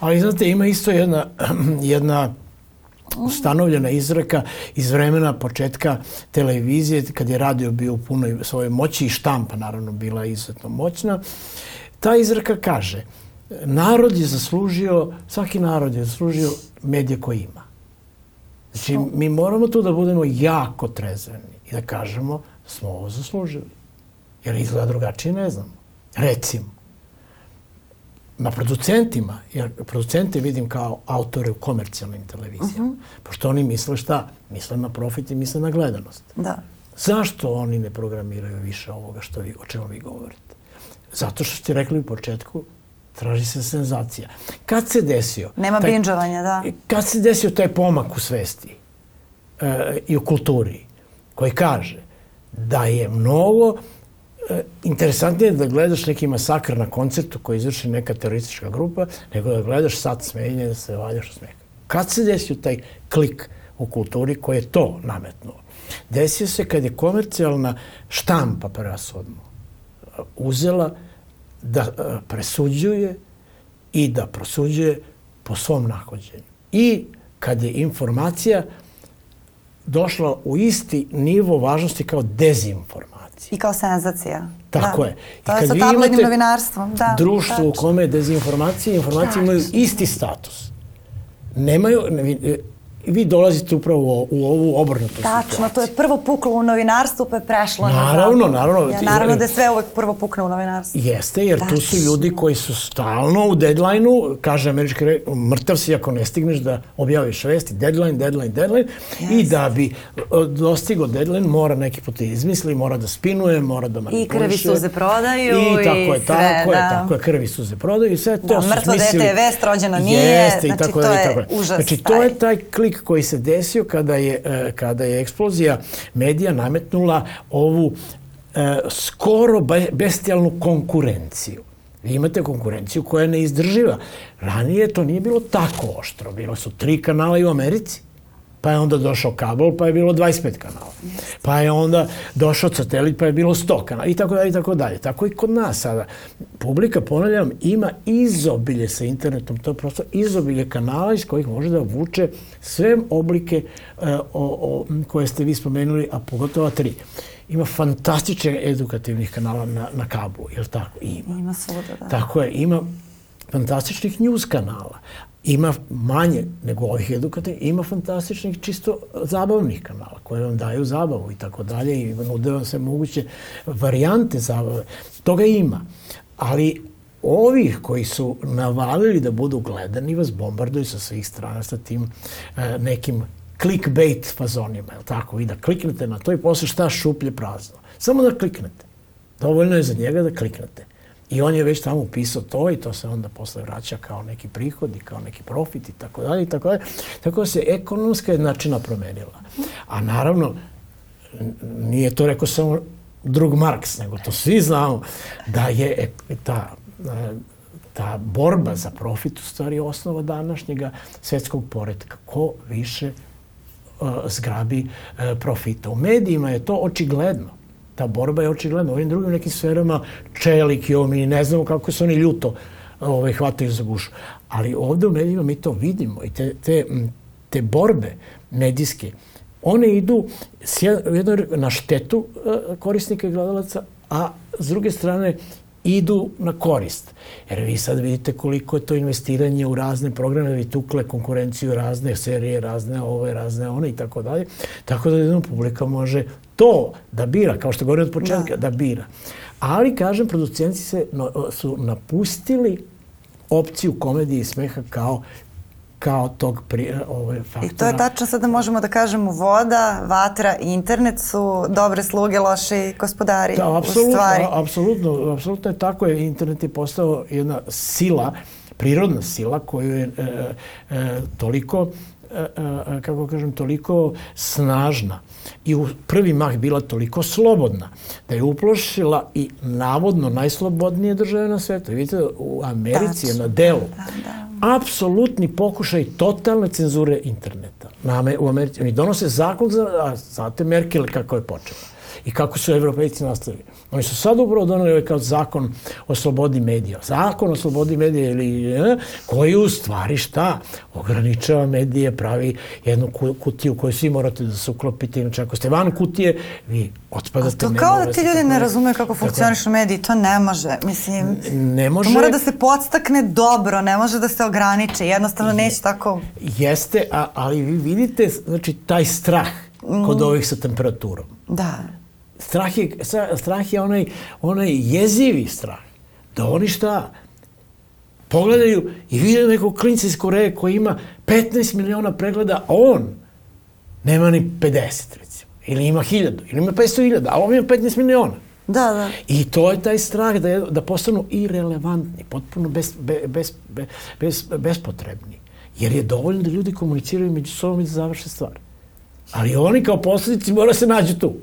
Ali znate, ima isto jedna, [CLEARS THROAT] jedna ustanovljena izreka iz vremena početka televizije, kad je radio bio u punoj svojoj moći i štampa naravno bila izuzetno moćna. Ta izreka kaže, narod je zaslužio, svaki narod je zaslužio medije koje ima. Znači, mi moramo tu da budemo jako trezveni i da kažemo da smo ovo zaslužili. Jer izgleda drugačije ne znamo. Recimo, na producentima, jer producente vidim kao autore u komercijalnim televizijama, uh mhm. -huh. pošto oni misle šta? Misle na profit i misle na gledanost. Da. Zašto oni ne programiraju više ovoga što vi, o čemu vi govorite? Zato što ste rekli u početku, traži se senzacija. Kad se desio... Nema taj, binđovanja, da. Kad se desio taj pomak u svesti e, i u kulturi, koji kaže da je mnogo e, interesantnije da gledaš neki masakr na koncertu koji izvrši neka teroristička grupa, nego da gledaš sad smenje da se valjaš u smeha. Kad se desio taj klik u kulturi koji je to nametnuo? Desio se kad je komercijalna štampa prevasodno uzela da e, presuđuje i da prosuđuje po svom nahođenju. I kad je informacija došla u isti nivo važnosti kao dezinformacija. I kao senzacija. Tako da. je. I To je kad sa vi tabloidnim novinarstvom. Da, društvo u tačno. kome dezinformacije i informacije imaju isti status. Nemaju, ne, vi, dolazite upravo u ovu obrnutu Tačno, situaciju. to je prvo puklo u novinarstvu pa je prešlo na Naravno, zapad. naravno. Ja, naravno da je sve uvek prvo pukne u novinarstvu. Jeste, jer tu su Tačno. ljudi koji su stalno u deadline-u, kaže američki re, mrtav si ako ne stigneš da objaviš vesti, deadline, deadline, deadline, i da bi dostigo deadline mora neki put da izmisli, mora da spinuje, mora da manipuliše. krvi suze prodaju I tako i je, sve, tako je, da. tako je, krvi suze prodaju i sve to Da, su mrtvo smislili. dete je vest, rođeno nije, Jeste, i znači, tako to je i tako dalje. užas Znači, to je taj klik koji se desio kada je, e, kada je eksplozija medija nametnula ovu e, skoro be- bestijalnu konkurenciju. Vi imate konkurenciju koja je neizdrživa. Ranije to nije bilo tako oštro. Bilo su tri kanala i u Americi. Pa je onda došao kabel, pa je bilo 25 kanala. Pa je onda došao satelit, pa je bilo 100 kanala i tako dalje i tako dalje. Tako i kod nas sada. Publika, ponavljam, ima izobilje sa internetom, to je prosto izobilje kanala iz kojih može da vuče sve oblike e, o, o, koje ste vi spomenuli, a pogotovo tri. Ima fantastične edukativnih kanala na, na kablu, je li tako? Ima. Ima svuda, da. Tako je, ima fantastičnih news kanala. Ima manje nego ovih edukativnih, ima fantastičnih čisto zabavnih kanala koje vam daju zabavu i tako dalje i nude vam se moguće varijante zabave. Toga ima. Ali ovih koji su navalili da budu gledani vas bombarduju sa svih strana sa tim e, nekim clickbait fazonima, je tako? Vi da kliknete na to i posle šta šuplje prazno. Samo da kliknete. Dovoljno je za njega da kliknete. I on je već tamo upisao to i to se onda posle vraća kao neki prihod i kao neki profit i tako dalje i tako dalje. Tako da se ekonomska jednačina promenila. A naravno, nije to rekao samo drug Marks, nego to svi znamo da je ek- ta, e, ta borba za profit u stvari osnova današnjega svetskog poredka. Ko više uh, zgrabi profita. U medijima je to očigledno. Ta borba je očigledna. U ovim drugim nekim sferama čelik i ovo, mi ne znamo kako se oni ljuto ovaj, hvataju za gušu. Ali ovde u medijima mi to vidimo i te, te, te borbe medijske, one idu jedno, na štetu uh, korisnika i gledalaca, a s druge strane idu na korist. Jer vi sad vidite koliko je to investiranje u razne programe, vi tukle konkurenciju, razne serije, razne ove, razne one i tako dalje. Tako da jedna publika može to da bira, kao što govorim od početka, da, da bira. Ali, kažem, producenti se, no, su napustili opciju komedije i smeha kao kao tog pri, ove, faktora. I to je tačno sada možemo da kažemo voda, vatra i internet su dobre sluge, loši gospodari Da, u apsolutno, stvari. a- apsolutno, apsolutno je tako. Je, internet je postao jedna sila, prirodna sila koju je e, e, toliko e, e, kako kažem, toliko snažna i u prvi mah bila toliko slobodna da je uplošila i navodno najslobodnije države na svetu. Vidite, u Americi je na delu da, da. apsolutni pokušaj totalne cenzure interneta. Na, u Americi, oni donose zakon za, a znate Merkel kako je počela i kako su evropejci nastavili. Oni su sad upravo doneli ovaj kao zakon o slobodi medija. Zakon o slobodi medija ili e, koji u stvari šta? Ograničava medije, pravi jednu ku- kutiju koju svi morate da se uklopite. Inače, ako ste van kutije, vi otpadate. To nema kao da ti ljudi ne razumeju kako tako- funkcionišu mediji, to ne može. Mislim, Ne može. to mora da se podstakne dobro, ne može da se ograniče. Jednostavno neće tako... Jeste, a, ali vi vidite znači, taj strah kod ovih sa temperaturom. Da. Strah je, stra- strah je onaj, onaj jezivi strah. Da oni šta? Pogledaju i vide nekog klinca iz Koreje koji ima 15 miliona pregleda, a on nema ni 50, recimo. Ili ima 1000, ili ima 500.000, a on ima 15 miliona. Da, da. I to je taj strah da, je, da postanu irelevantni, potpuno bez, be, bez, be, bez, bespotrebni. Jer je dovoljno da ljudi komuniciraju među sobom i da završe stvar. Ali oni kao posledici mora se nađu tu.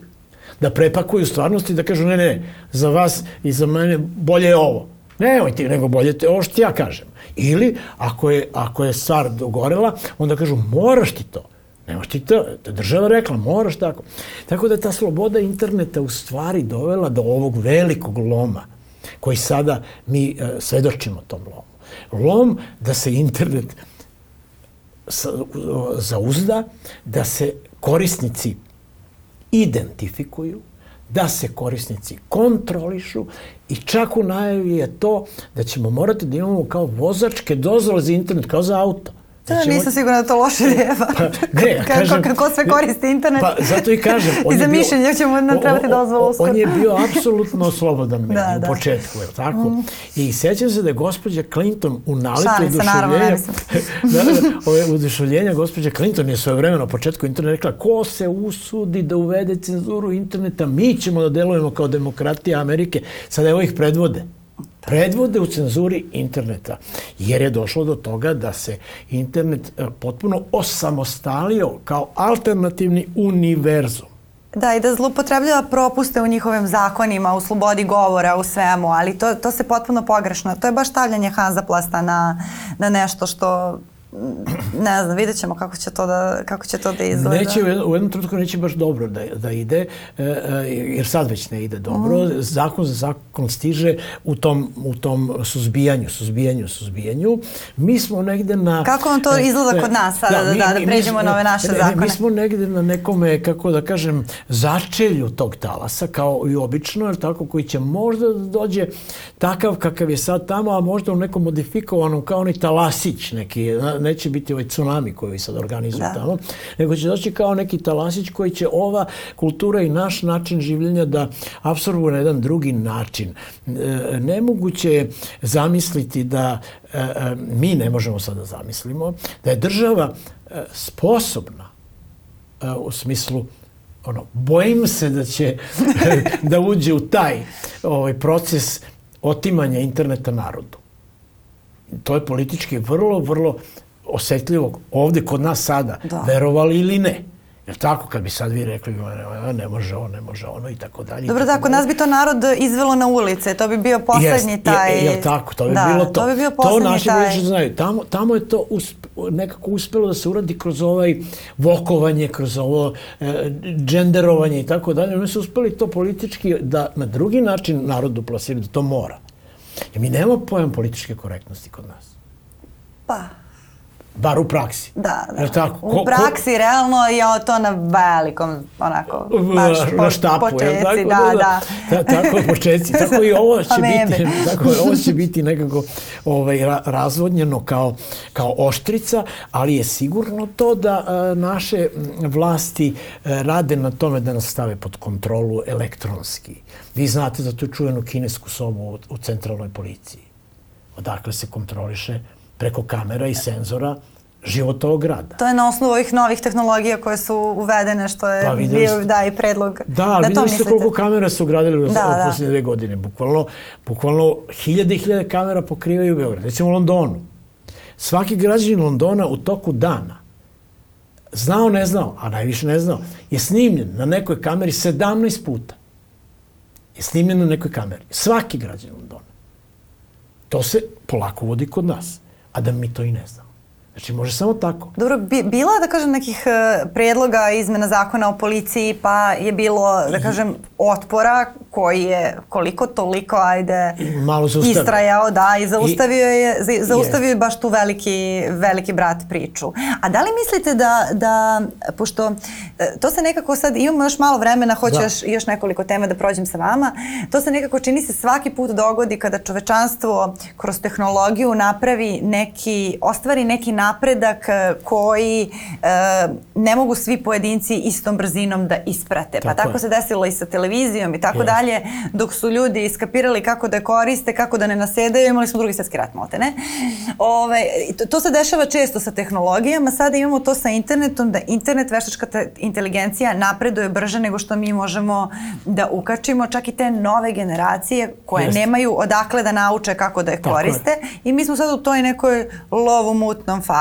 Da prepakuju stvarnost i da kažu ne, ne, za vas i za mene bolje je ovo. Ne, ti, nego bolje te ovo što ja kažem. Ili, ako je, ako je stvar dogorela, onda kažu moraš ti to. Nemaš ti to, država rekla, moraš tako. Tako da ta sloboda interneta u stvari dovela do ovog velikog loma koji sada mi e, svedočimo tom lomu. Lom da se internet zauzda, da se korisnici identifikuju, da se korisnici kontrolišu i čak u najavi je to da ćemo morati da imamo kao vozačke dozvole za internet, kao za auto. Da, znači, nisam sigurna da to loše ideja. Pa, ne, ja kažem, kako, kako sve koristi internet. Pa, zato i kažem. [LAUGHS] On I za mišljenje ćemo nam trebati dozvolu uskoro. On je bio apsolutno slobodan medij [LAUGHS] da, u da. početku, je tako? Mm. I sećam se da je gospođa Clinton u naletu oduševljenja, [LAUGHS] da, da, ove oduševljenja gospođa Clinton je svoje vremena na početku interneta rekla ko se usudi da uvede cenzuru interneta, mi ćemo da delujemo kao demokratija Amerike. Sada evo ih predvode predvode u cenzuri interneta, jer je došlo do toga da se internet e, potpuno osamostalio kao alternativni univerzum. Da, i da zlupotrebljava propuste u njihovim zakonima, u slobodi govora, u svemu, ali to, to se potpuno pogrešno. To je baš stavljanje Hanzaplasta na, na nešto što ne znam, vidjet ćemo kako će to da, kako će to da izgleda. Neće, u jednom trenutku neće baš dobro da, da ide, e, e, jer sad već ne ide dobro. Mm. Zakon za zakon stiže u tom, u tom suzbijanju, suzbijanju, suzbijanju. Mi smo negde na... Kako vam to e, izgleda kod nas sada, da, da, da, da pređemo na ove naše ne, zakone? Mi smo negde na nekome, kako da kažem, začelju tog talasa, kao i obično, jer tako, koji će možda da dođe takav kakav je sad tamo, a možda u nekom modifikovanom, kao onaj talasić neki, neće biti ovaj tsunami koji vi sad organizuju da. tamo, nego će doći kao neki talasić koji će ova kultura i naš način življenja da apsorbuje na jedan drugi način. E, nemoguće je zamisliti da e, e, mi ne možemo sad da zamislimo da je država sposobna u smislu ono, bojim se da će [LAUGHS] da uđe u taj ovaj proces otimanja interneta narodu. To je politički vrlo, vrlo osetljivog ovde kod nas sada, da. verovali ili ne. Jer tako, kad bi sad vi rekli, ne može ono, ne može ono i tako dalje. Dobro, da, kod nas bi to narod izvelo na ulice, to bi bio poslednji Jest, taj... Je, je, tako, to bi da, bilo to. To bi bio poslednji to naši taj... znaju. Tamo, tamo je to usp, nekako uspelo da se uradi kroz ovaj vokovanje, kroz ovo e, dženderovanje i tako dalje. Oni su uspeli to politički da na drugi način narodu plasiraju, da to mora. Jer mi nemamo pojam političke korektnosti kod nas. Pa, Bar u praksi. Da, da. Tako? U praksi ko... realno je to na velikom, onako, baš po, na štapu, početci, tako? da, da. da. tako je početci, [LAUGHS] tako i ovo će biti, [LAUGHS] tako ovo će biti nekako ovaj, razvodnjeno kao, kao oštrica, ali je sigurno to da a, naše vlasti a, rade na tome da nas stave pod kontrolu elektronski. Vi znate za tu čuvenu kinesku sobu u, u centralnoj policiji. Odakle se kontroliše preko kamera i senzora život ovog grada. To je na osnovu ovih novih tehnologija koje su uvedene, što je pa, bio da, i predlog. Da, da videli ste koliko kamera su gradili u da, da. posljednje dve godine. Bukvalno, bukvalno hiljade i hiljade kamera pokrivaju Beograd. Recimo u Londonu. Svaki građanin Londona u toku dana znao, ne znao, a najviše ne znao, je snimljen na nekoj kameri 17 puta. Je snimljen na nekoj kameri. Svaki građanin Londona. To se polako vodi kod nas a da mi to i ne znamo. Znači, može samo tako. Dobro, bi, bila da kažem nekih uh, predloga izmena zakona o policiji, pa je bilo, da kažem, otpora koji je koliko toliko, ajde, Malo istrajao, da, i zaustavio I, je, zaustavio je baš tu veliki, veliki brat priču. A da li mislite da, da pošto e, to se nekako sad, imamo još malo vremena, hoću da. još, još nekoliko tema da prođem sa vama, to se nekako čini se svaki put dogodi kada čovečanstvo kroz tehnologiju napravi neki, ostvari neki napredak e, koji e, ne mogu svi pojedinci istom brzinom da isprate. Pa tako, tako se desilo i sa televizijom i tako yes. dalje, dok su ljudi iskapirali kako da koriste, kako da ne nasedaju, imali smo drugi svetski rat, molte ne. Ove, to, to se dešava često sa tehnologijama, sada imamo to sa internetom, da internet, veštačka inteligencija napreduje brže nego što mi možemo da ukačimo, čak i te nove generacije koje yes. nemaju odakle da nauče kako da je koriste je. i mi smo sad u toj nekoj lovomutnom fazi.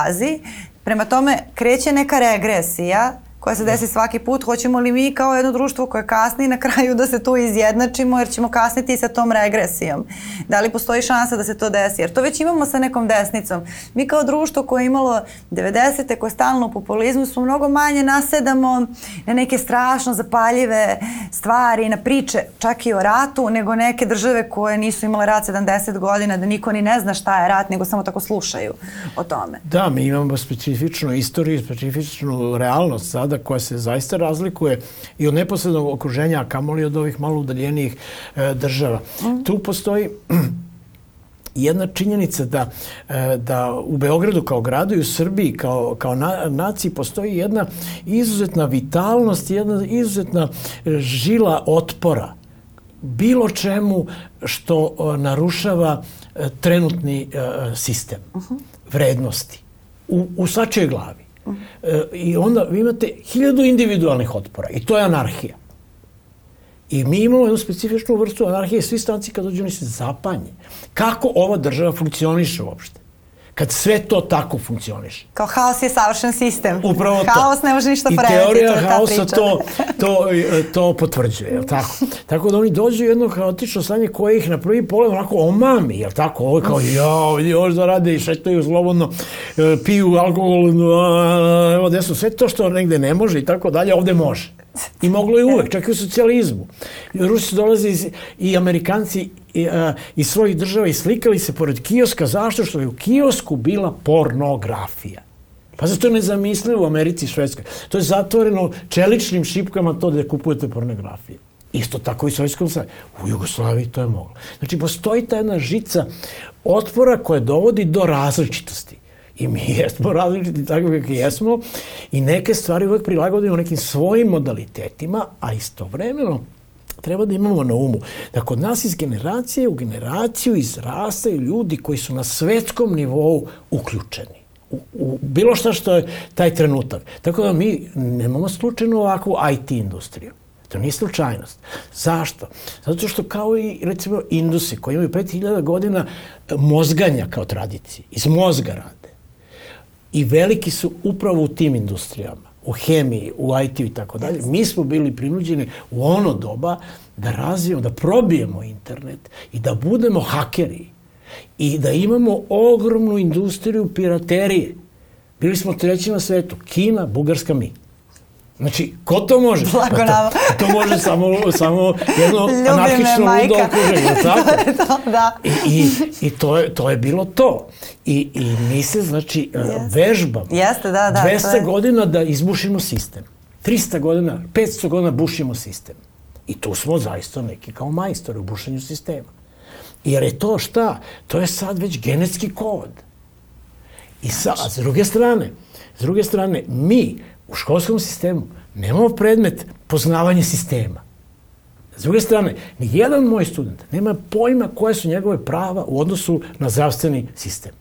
Prema tome, kreće neka regresija koja se desi svaki put, hoćemo li mi kao jedno društvo koje kasni na kraju da se tu izjednačimo jer ćemo kasniti sa tom regresijom. Da li postoji šansa da se to desi? Jer to već imamo sa nekom desnicom. Mi kao društvo koje je imalo 90. koje je stalno u populizmu smo mnogo manje nasedamo na neke strašno zapaljive stvari, na priče čak i o ratu, nego neke države koje nisu imale rat 70 godina, da niko ni ne zna šta je rat, nego samo tako slušaju o tome. Da, mi imamo specifičnu istoriju, specifičnu realnost sada koja se zaista razlikuje i od neposrednog okruženja, a kamoli od ovih malo udaljenijih e, država. Mm. Tu postoji [CLEARS THROAT] jedna činjenica da, e, da u Beogradu kao gradu i u Srbiji kao, kao na, naciji postoji jedna izuzetna vitalnost, jedna izuzetna žila otpora bilo čemu što narušava e, trenutni e, sistem vrednosti u, u svačoj glavi. I onda vi imate hiljadu individualnih otpora i to je anarhija. I mi imamo jednu specifičnu vrstu anarhije, svi stanci kad dođu oni se zapanje. Kako ova država funkcioniše uopšte? Kad sve to tako funkcioniše. Kao haos je savršen sistem. Upravo to. Haos ne može ništa porediti. I teorija to haosa to, to, to potvrđuje, je tako? Tako da oni dođu u jedno haotično stanje koje ih na prvi pogled onako omami, je tako? Ovo je kao, ja, vidi, ovo da rade i šetaju slobodno, e, piju alkohol, evo desno, sve to što negde ne može i tako dalje, ovde može. I moglo je uvek, čak i u socijalizmu. Rusi dolaze iz, i Amerikanci i, a, iz svojih država i slikali se pored kioska. Zašto? Što je u kiosku bila pornografija. Pa zato je nezamislivo u Americi i Švedskoj. To je zatvoreno čeličnim šipkama to da kupujete pornografije. Isto tako i u Sovjetskom savjezu. U Jugoslaviji to je moglo. Znači, postoji ta jedna žica otpora koja dovodi do različitosti. I mi [LAUGHS] jesmo različiti tako kako jesmo i neke stvari uvek prilagodimo nekim svojim modalitetima, a istovremeno treba da imamo na umu da kod nas iz generacije u generaciju izrastaju ljudi koji su na svetskom nivou uključeni u, u bilo šta što je taj trenutak. Tako da mi nemamo slučajno ovakvu IT industriju. To nije slučajnost. Zašto? Zato što kao i recimo Indusi koji imaju 5000 godina mozganja kao tradicije, iz mozga rade i veliki su upravo u tim industrijama, u hemiji, u IT i tako dalje. Mi smo bili prinuđeni u ono doba da razvijemo, da probijemo internet i da budemo hakeri i da imamo ogromnu industriju piraterije. Bili smo treći na svetu, Kina, Bugarska, mi. Znači, ko to može? [LAUGHS] Blago pa to, to može samo, samo jedno [LAUGHS] anarhično ludo okruženje, tako? [LAUGHS] to je to, da. I, i, i to, je, to je bilo to. I, i mi se, znači, yes. vežbamo. Jeste, da, da. 200 je... godina da izbušimo sistem. 300 godina, 500 godina bušimo sistem. I tu smo zaista neki kao majstori u bušenju sistema. Jer je to šta? To je sad već genetski kod. I sad, s druge strane, s druge strane, mi u školskom sistemu nemamo predmet poznavanje sistema. S druge strane, ni jedan moj student nema pojma koje su njegove prava u odnosu na zdravstveni sistem.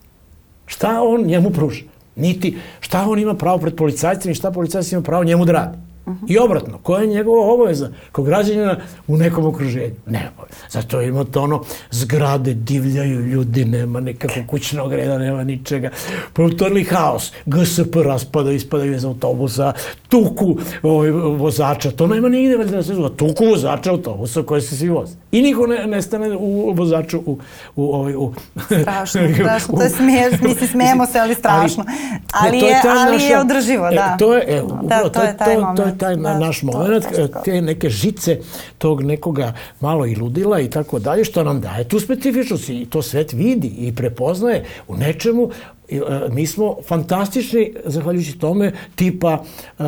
Šta on njemu pruža? Niti šta on ima pravo pred policajcem i šta policajci ima pravo njemu da radi. -huh. I obratno, koja je njegova obaveza kao građanina u nekom okruženju? Ne, zato imate ono, zgrade divljaju ljudi, nema nekakvog kućnog reda, nema ničega. Potorni haos, GSP raspada, ispadaju iz autobusa, tuku ovaj, vozača, to nema nigde valjda da se zove, tuku vozača autobusa koje se svi voze. I niko ne, ne stane u vozaču u... u, ovaj, u strašno, strašno, [LAUGHS] to je smiješ, misli, smijemo se, ali strašno. Ali, ali, je, ali naša, je održivo, da. E, to je, e, da, to, je taj to, moment. To je taj da, naš moment, te neke žice tog nekoga malo i ludila i tako dalje, što nam daje tu specifičnost. I to svet vidi i prepoznaje u nečemu. E, mi smo fantastični zahvaljujući tome tipa uh,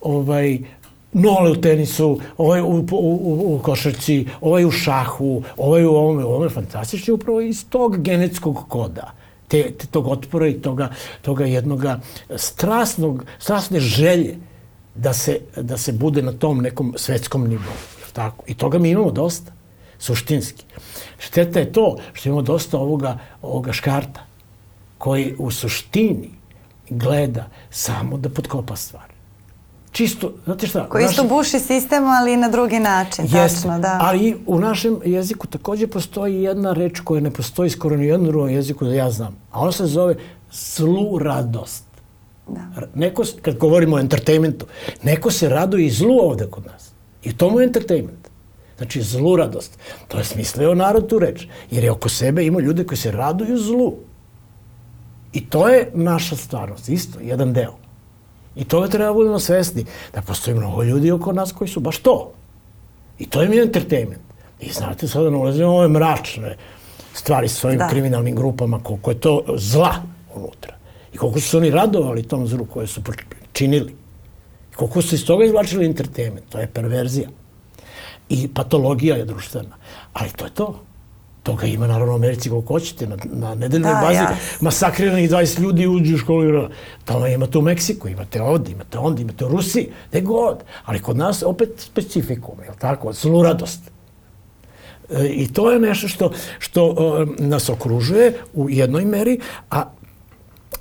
ovaj Nole u tenisu, ovaj u, u, u, u košarci, ovaj u šahu, ovaj u ovome, ovome fantastični upravo iz tog genetskog koda te, te tog otpora i toga, toga jednoga strasnog, strasne želje da se, da se bude na tom nekom svetskom nivou. Tako? I toga mi imamo dosta, suštinski. Šteta je to što imamo dosta ovoga, ovoga škarta, koji u suštini gleda samo da podkopa stvar. Čisto, znate šta? Koji isto našem... buši sistem, ali na drugi način, jest, tačno, da. Ali u našem jeziku takođe postoji jedna reč koja ne postoji skoro ni u jednom drugom jeziku da ja znam. A ona se zove zlu radost. Da. Neko, kad govorimo o entertainmentu, neko se raduje i zlu ovde kod nas. I to mu je entertainment. Znači, zlu radost. To je smislio narod tu reč. Jer je oko sebe ima ljude koji se raduju zlu. I to je naša stvarnost, isto, jedan deo. I toga treba budemo svesni, da postoji mnogo ljudi oko nas koji su baš to. I to im je entertainment. I znate, sada ne ulazimo ove mračne stvari sa svojim Da. da. kriminalnim grupama, koliko je to zla unutra. I koliko su se oni radovali tom zlu koje su činili. I koliko su iz toga izvlačili entertainment. To je perverzija. I patologija je društvena. Ali to je to. Toga ima naravno u Americi koliko hoćete, na, na nedeljnoj Da, bazi ja. masakriranih 20 ljudi uđu u školu. Tamo imate u Meksiku, imate ovde, imate onda, imate u Rusiji, gde god. Ali kod nas opet specifikum, je li tako? Zluradost. E, I to je nešto što, što e, nas okružuje u jednoj meri, a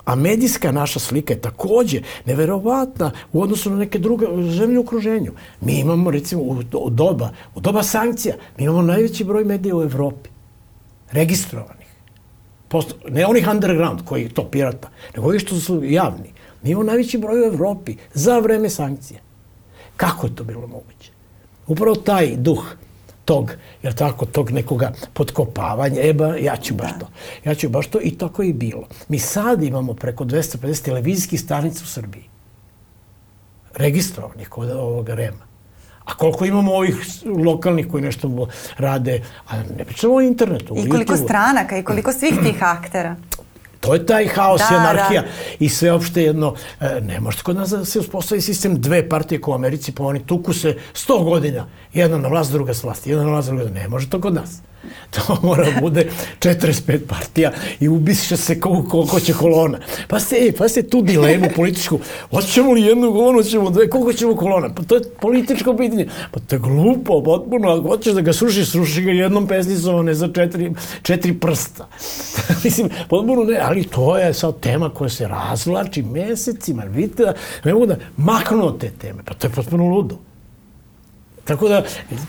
A medijska naša slika je takođe neverovatna u odnosu na neke druge zemlje u okruženju. Mi imamo, recimo, u, doba, u doba sankcija, mi imamo najveći broj medija u Evropi. Registrovanih. Posto, ne onih underground koji to pirata, nego ovi što su javni. Mi imamo najveći broj u Evropi za vreme sankcija. Kako je to bilo moguće? Upravo taj duh tog, jer tako, tog nekoga potkopavanja, eba, ja ću baš to. Ja ću baš to i tako je bilo. Mi sad imamo preko 250 televizijskih stanica u Srbiji. Registrovanih kod ovoga REMA. A koliko imamo ovih lokalnih koji nešto rade, a ne pričamo o internetu, I koliko stranaka i koliko svih tih [CLEARS THROAT] aktera. To je taj haos Da, i anarhija da. i sveopšte jedno, e, ne može kod nas da se uspostavi sistem dve partije kao u Americi, pa oni tuku se 100 godina, jedna na vlast, druga s vlasti, jedna na vlast, druga ne može to kod nas. [LAUGHS] To mora da bude 45 partija i ubiše se koliko, će kolona. Pa se, e, pa se tu dilemu političku, hoćemo li jednu kolonu, hoćemo dve, koliko ćemo kolona? Pa to je političko pitanje. Pa to je glupo, potpuno, ako hoćeš da ga srušiš, sruši ga jednom pesnicom, a ne za četiri, četiri prsta. [LAUGHS] Mislim, potpuno ne, ali to je sad tema koja se razvlači mesecima. Vidite da ne mogu da maknu te teme. Pa to je potpuno ludo. Tako da,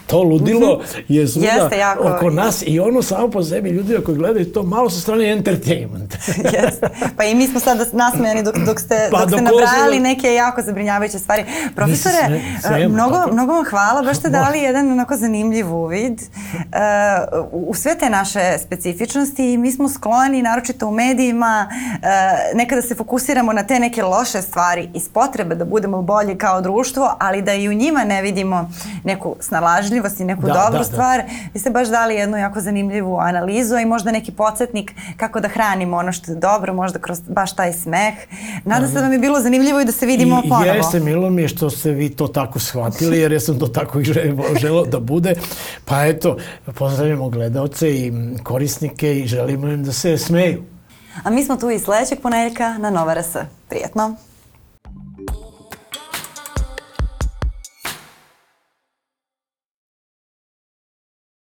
to ludilo je svuda jako. oko nas i ono samo po sebi ljudima koji gledaju to malo sa strane entertainment. [LAUGHS] Jeste. Pa i mi smo sad nasmejani dok, dok ste, Pa dok ste nabrajali ozbiljno- neke jako zabrinjavajuće stvari. Profesore, sme- smemo, eh, mnogo, tako? mnogo vam hvala, baš ste dali jedan onako zanimljiv uvid uh, u sve te naše specifičnosti i mi smo skloni, naročito u medijima, uh, nekada se fokusiramo na te neke loše stvari iz potrebe da budemo bolji kao društvo, ali da i u njima ne vidimo neku snalažljivost i neku Da, dobru da, da. stvar. Vi ste baš dali jednu jako zanimljivu analizu a i možda neki podsjetnik kako da hranimo ono što je dobro, možda kroz baš taj smeh. Nadam se da vam je bilo zanimljivo i da se vidimo I, ponovo. Jeste, milo mi je što ste vi to tako shvatili, jer ja sam to tako i želeo da bude. Pa eto, pozdravljamo gledalce i korisnike i želimo im da se smeju. A mi smo tu i sledećeg ponedjeljka na Nova RS. Prijetno!